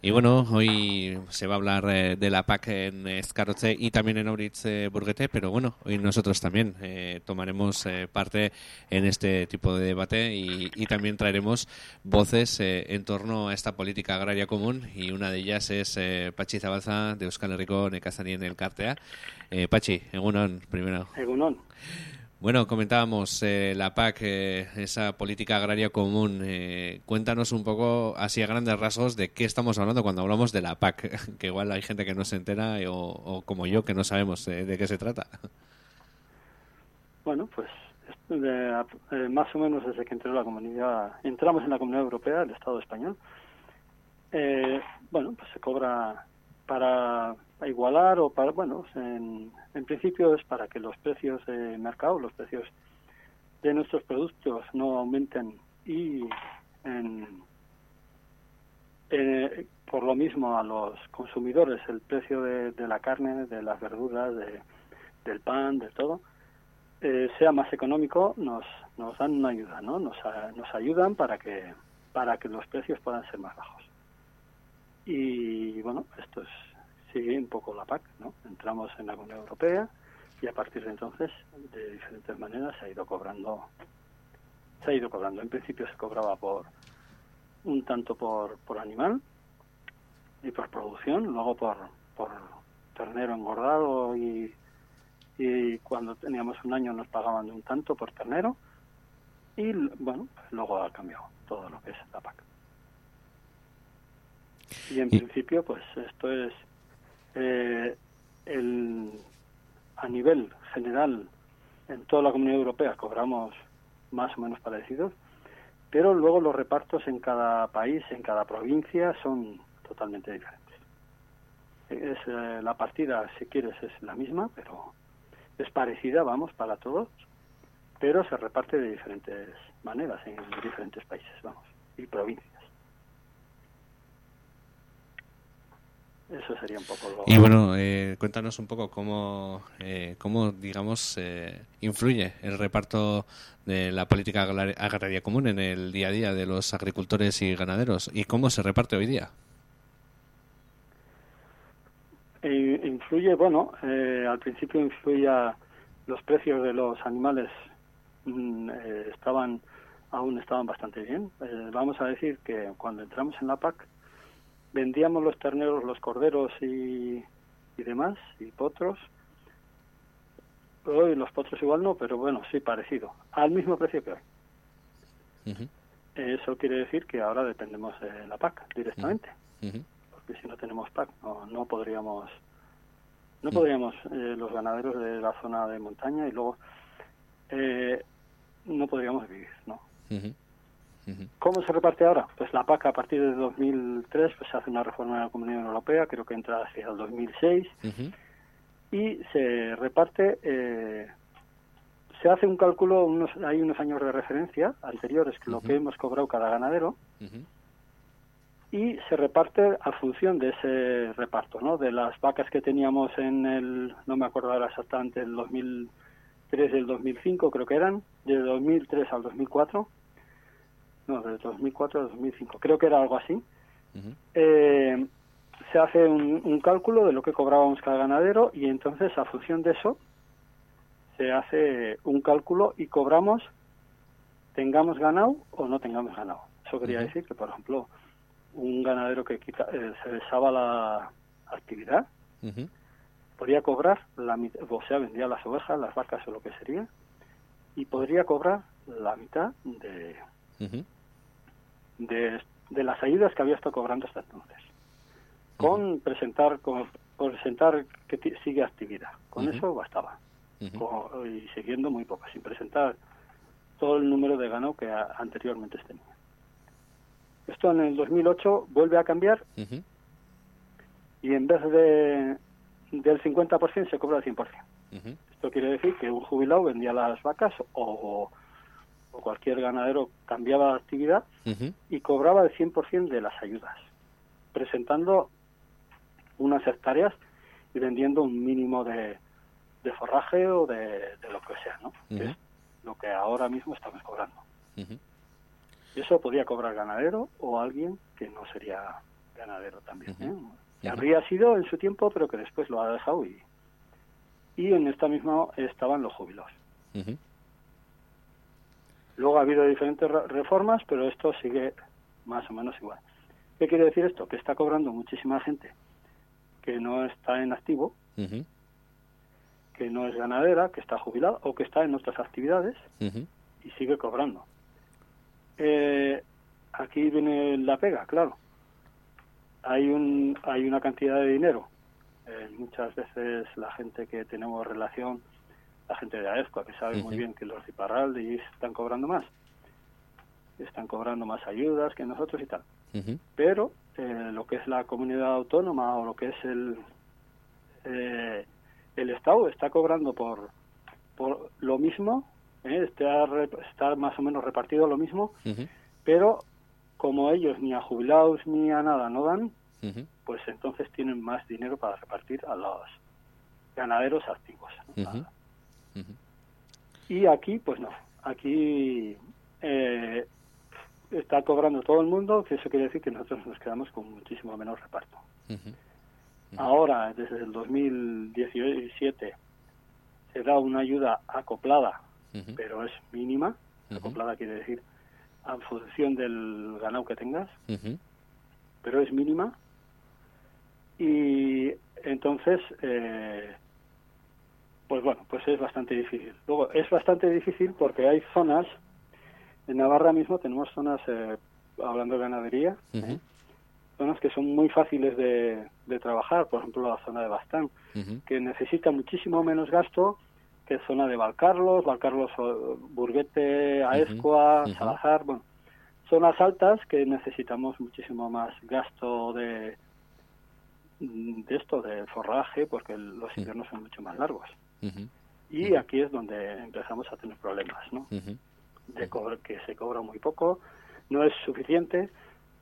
Y bueno, hoy se va a hablar eh, de la PAC en Escaroche y también en Auritz eh, Burguete, pero bueno, hoy nosotros también eh, tomaremos parte en este tipo de debate y, también traeremos voces en torno a esta política agraria común y una de ellas es Pachi Zabalza de Euskal Herriko Nekazari en el Cartea. Pachi, Egunon, primero. Egunon. Bueno, comentábamos eh, la PAC, eh, esa política agraria común. Eh, cuéntanos un poco, así a grandes rasgos, de qué estamos hablando cuando hablamos de la PAC, que igual hay gente que no se entera o, como yo que no sabemos de qué se trata. Bueno, pues más o menos desde que entró la comunidad, entramos en la Comunidad Europea, el Estado español. bueno, pues se cobra para igualar o para, bueno, en, en principio es para que los precios de mercado, los precios de nuestros productos no aumenten y por lo mismo a los consumidores el precio de, la carne, de las verduras, de, del pan, de todo, eh, sea más económico, nos, nos dan una ayuda, ¿no? Nos, nos ayudan para que, para que los precios puedan ser más bajos. Y bueno, esto es sigue un poco la PAC, ¿no? Entramos en la Unión Europea y a partir de entonces, de diferentes maneras, se ha ido cobrando, se ha ido cobrando. En principio se cobraba por un tanto por, por animal y por producción, luego por, por ternero engordado y, y cuando teníamos un año nos pagaban de un tanto por ternero y bueno, luego ha cambiado todo lo que es la PAC. Y en principio, pues esto es eh, el, a nivel general en toda la Comunidad Europea cobramos más o menos parecidos, pero luego los repartos en cada país, en cada provincia son totalmente diferentes. Es, eh, la partida, si quieres, es la misma, pero es parecida, vamos, para todos, pero se reparte de diferentes maneras en diferentes países, vamos, y provincias. Eso sería un poco lo... Y bueno, eh, cuéntanos un poco cómo, eh, cómo digamos, eh, influye el reparto de la política agraria común en el día a día de los agricultores y ganaderos y cómo se reparte hoy día. influye, bueno, al principio influía los precios de los animales mm, estaban aún estaban bastante bien. vamos a decir que cuando entramos en la PAC vendíamos los terneros, los corderos y, y demás, y potros. Hoy los potros igual no, pero bueno, sí parecido, al mismo precio que hoy. Eso quiere decir que ahora dependemos de la PAC directamente, porque si no tenemos PAC no, no podríamos, no podríamos eh, los ganaderos de la zona de montaña y luego eh, no podríamos vivir, ¿no? ¿Cómo se reparte ahora? Pues la PAC a partir de 2003 pues se hace una reforma en la Comunidad Europea, creo que entra hacia el 2006, y se reparte, eh, se hace un cálculo, unos, hay unos años de referencia anteriores, que lo que hemos cobrado cada ganadero, y se reparte a función de ese reparto, ¿no? De las vacas que teníamos en el, no me acuerdo ahora exactamente, el 2003 y el 2005 creo que eran, de 2003 al 2004, no, de 2004 a 2005, creo que era algo así, eh, se hace un, cálculo de lo que cobrábamos cada ganadero y entonces a función de eso se hace un cálculo y cobramos tengamos ganado o no tengamos ganado. Eso quería decir que, por ejemplo, un ganadero que quita, eh, se besaba la actividad podría cobrar la mitad, o sea, vendía las ovejas, las vacas o lo que sería, y podría cobrar la mitad de, de, las ayudas que había estado cobrando hasta entonces. Con presentar con, presentar que sigue actividad. Con eso bastaba. y siguiendo muy poco, sin presentar todo el número de ganado que anteriormente tenía. Esto en el 2008 vuelve a cambiar y en vez de del 50% se cobra el 100%. Esto quiere decir que un jubilado vendía las vacas o, cualquier ganadero cambiaba de actividad y cobraba el 100% de las ayudas, presentando unas hectáreas y vendiendo un mínimo de, de forraje o de, lo que sea, ¿no? es lo que ahora mismo estamos cobrando. Y eso podía cobrar ganadero o alguien que no sería ganadero también. ¿eh? Que habría sido en su tiempo, pero que después lo ha dejado y, y en esta misma estaban los jubilados. Luego ha habido diferentes reformas, pero esto sigue más o menos igual. ¿Qué quiere decir esto? Que está cobrando muchísima gente que no está en activo, que no es ganadera, que está jubilada o que está en otras actividades y sigue cobrando. Eh, aquí viene la pega, claro. Hay, un, hay una cantidad de dinero. Eh, muchas veces la gente que tenemos relación, la gente de AESCO, que sabe muy bien que los Ciparral están cobrando más. Están cobrando más ayudas que nosotros y tal. Pero eh, lo que es la comunidad autónoma o lo que es el, eh, el Estado está cobrando por, por lo mismo, ¿eh? está, está más o menos repartido lo mismo, pero como ellos ni a jubilados ni a nada no dan, pues entonces tienen más dinero para repartir a los ganaderos activos. Y aquí, pues no, aquí eh, está cobrando todo el mundo, que eso quiere decir que nosotros nos quedamos con muchísimo menos reparto. Ahora, desde el 2017, se da una ayuda acoplada, pero es mínima. Acoplada quiere decir a función del ganado que tengas, pero es mínima. Y entonces, eh, pues bueno, pues es bastante difícil. Luego, es bastante difícil porque hay zonas, en Navarra mismo tenemos zonas, eh, hablando de ganadería, ¿eh? zonas que son muy fáciles de, trabajar, por ejemplo la zona de Bastán, que necesita muchísimo menos gasto que zona de Valcarlos, Valcarlos Burguete, Aescoa, Salazar, bueno, zonas altas que necesitamos muchísimo más gasto de, de esto, de forraje, porque los inviernos son mucho más largos. Y aquí es donde empezamos a tener problemas, ¿no? De que se cobra muy poco, no es suficiente,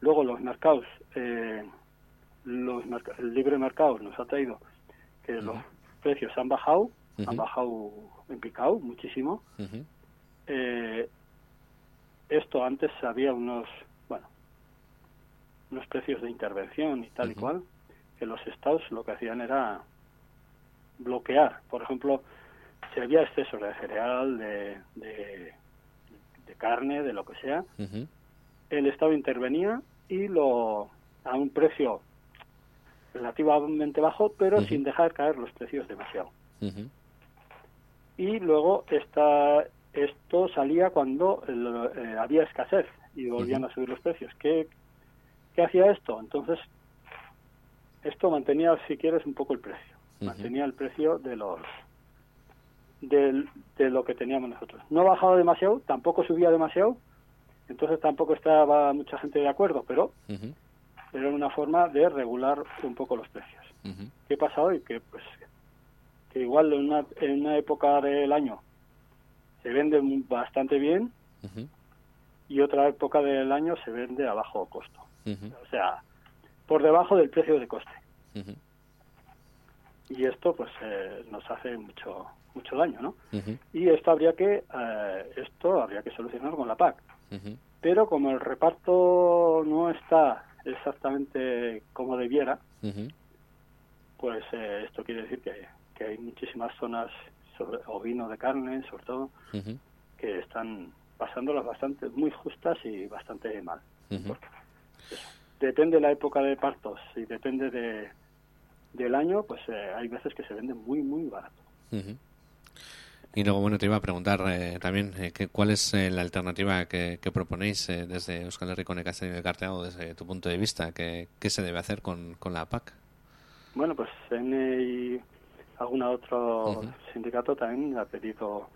Luego los mercados, eh, los el libre mercado nos ha traído que los precios han bajado, han bajado en picado muchísimo. eh, esto antes había unos, bueno, unos precios de intervención y tal y cual, que los estados lo que hacían era bloquear. Por ejemplo, si había exceso de cereal, de, de, carne, de lo que sea, el Estado intervenía y lo a un precio relativamente bajo, pero sin dejar caer los precios demasiado. Y luego esta, esto salía cuando eh, había escasez y volvían a subir los precios. ¿Qué, ¿Qué hacía esto? Entonces, esto mantenía, si quieres, un poco el precio. Mantenía el precio de los de, de lo que teníamos nosotros. No bajaba demasiado, tampoco subía demasiado, entonces tampoco estaba mucha gente de acuerdo, pero era una forma de regular un poco los precios. ¿Qué pasa hoy? Que pues que igual en una, en una época del año se vende bastante bien y otra época del año se vende a bajo costo. O sea, por debajo del precio de coste. Y esto pues eh, nos hace mucho mucho daño, ¿no? Y esto habría que eh, esto habría que solucionarlo con la PAC. Pero como el reparto no está exactamente como debiera, pues eh, esto quiere decir que, hay muchísimas zonas sobre ovino de carne, sobre todo, que están pasándolas bastante muy justas y bastante mal. depende de la época de partos y depende de, del año, pues eh, hay veces que se venden muy, muy barato. Y luego, bueno, te iba a preguntar eh, también eh, cuál es eh, la alternativa que, proponéis desde Euskal Herriko Necasserio de Carteado, desde tu punto de vista. ¿Qué, qué se debe hacer con, con la PAC? Bueno, pues en y algún otro sindicato también ha pedido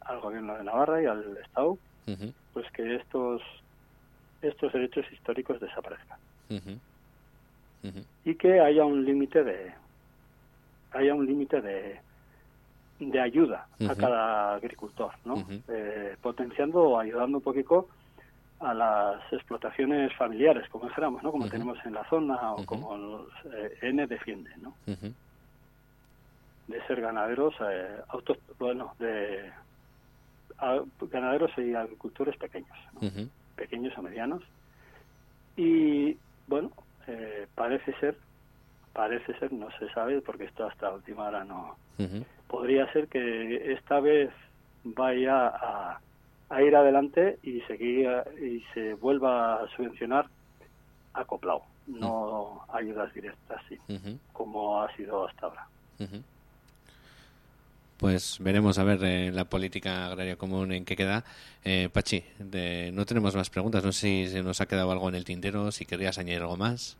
al gobierno de Navarra y al Estado pues que estos estos derechos históricos desaparezcan y que haya un límite de haya un límite de de ayuda a cada agricultor, ¿no? Eh, potenciando o ayudando un poquito a las explotaciones familiares, como dijéramos, ¿no? Como tenemos en la zona o como los, eh, N defiende, ¿no? De ser ganaderos, eh, autos, bueno, de ganaderos y agricultores pequeños, pequeños o medianos. Y, bueno, eh, parece ser, parece ser, no se sabe porque esto hasta última hora no. Podría ser que esta vez vaya a, a ir adelante y seguir y se vuelva a subvencionar acoplado, no ayudas directas, sí, como ha sido hasta ahora. Pues veremos a ver eh, la política agraria común en qué queda. Eh, Pachi, no tenemos más preguntas. No sé si se nos ha quedado algo en el tintero, si querías añadir algo más.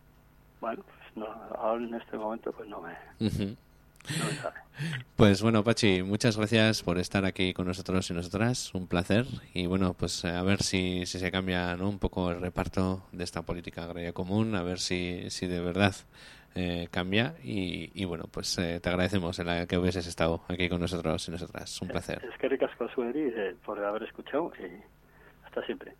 Bueno, pues no, ahora en este momento pues no me, Pues bueno, Pachi, muchas gracias por estar aquí con nosotros y nosotras. Un placer. Y bueno, pues a ver si, si se cambia ¿no? un poco el reparto de esta política agraria común, a ver si, si de verdad eh, cambia. Y, bueno, pues eh, te agradecemos el que hubieses estado aquí con nosotros y nosotras. Un placer. Es que ricasco, por haber escuchado y hasta siempre.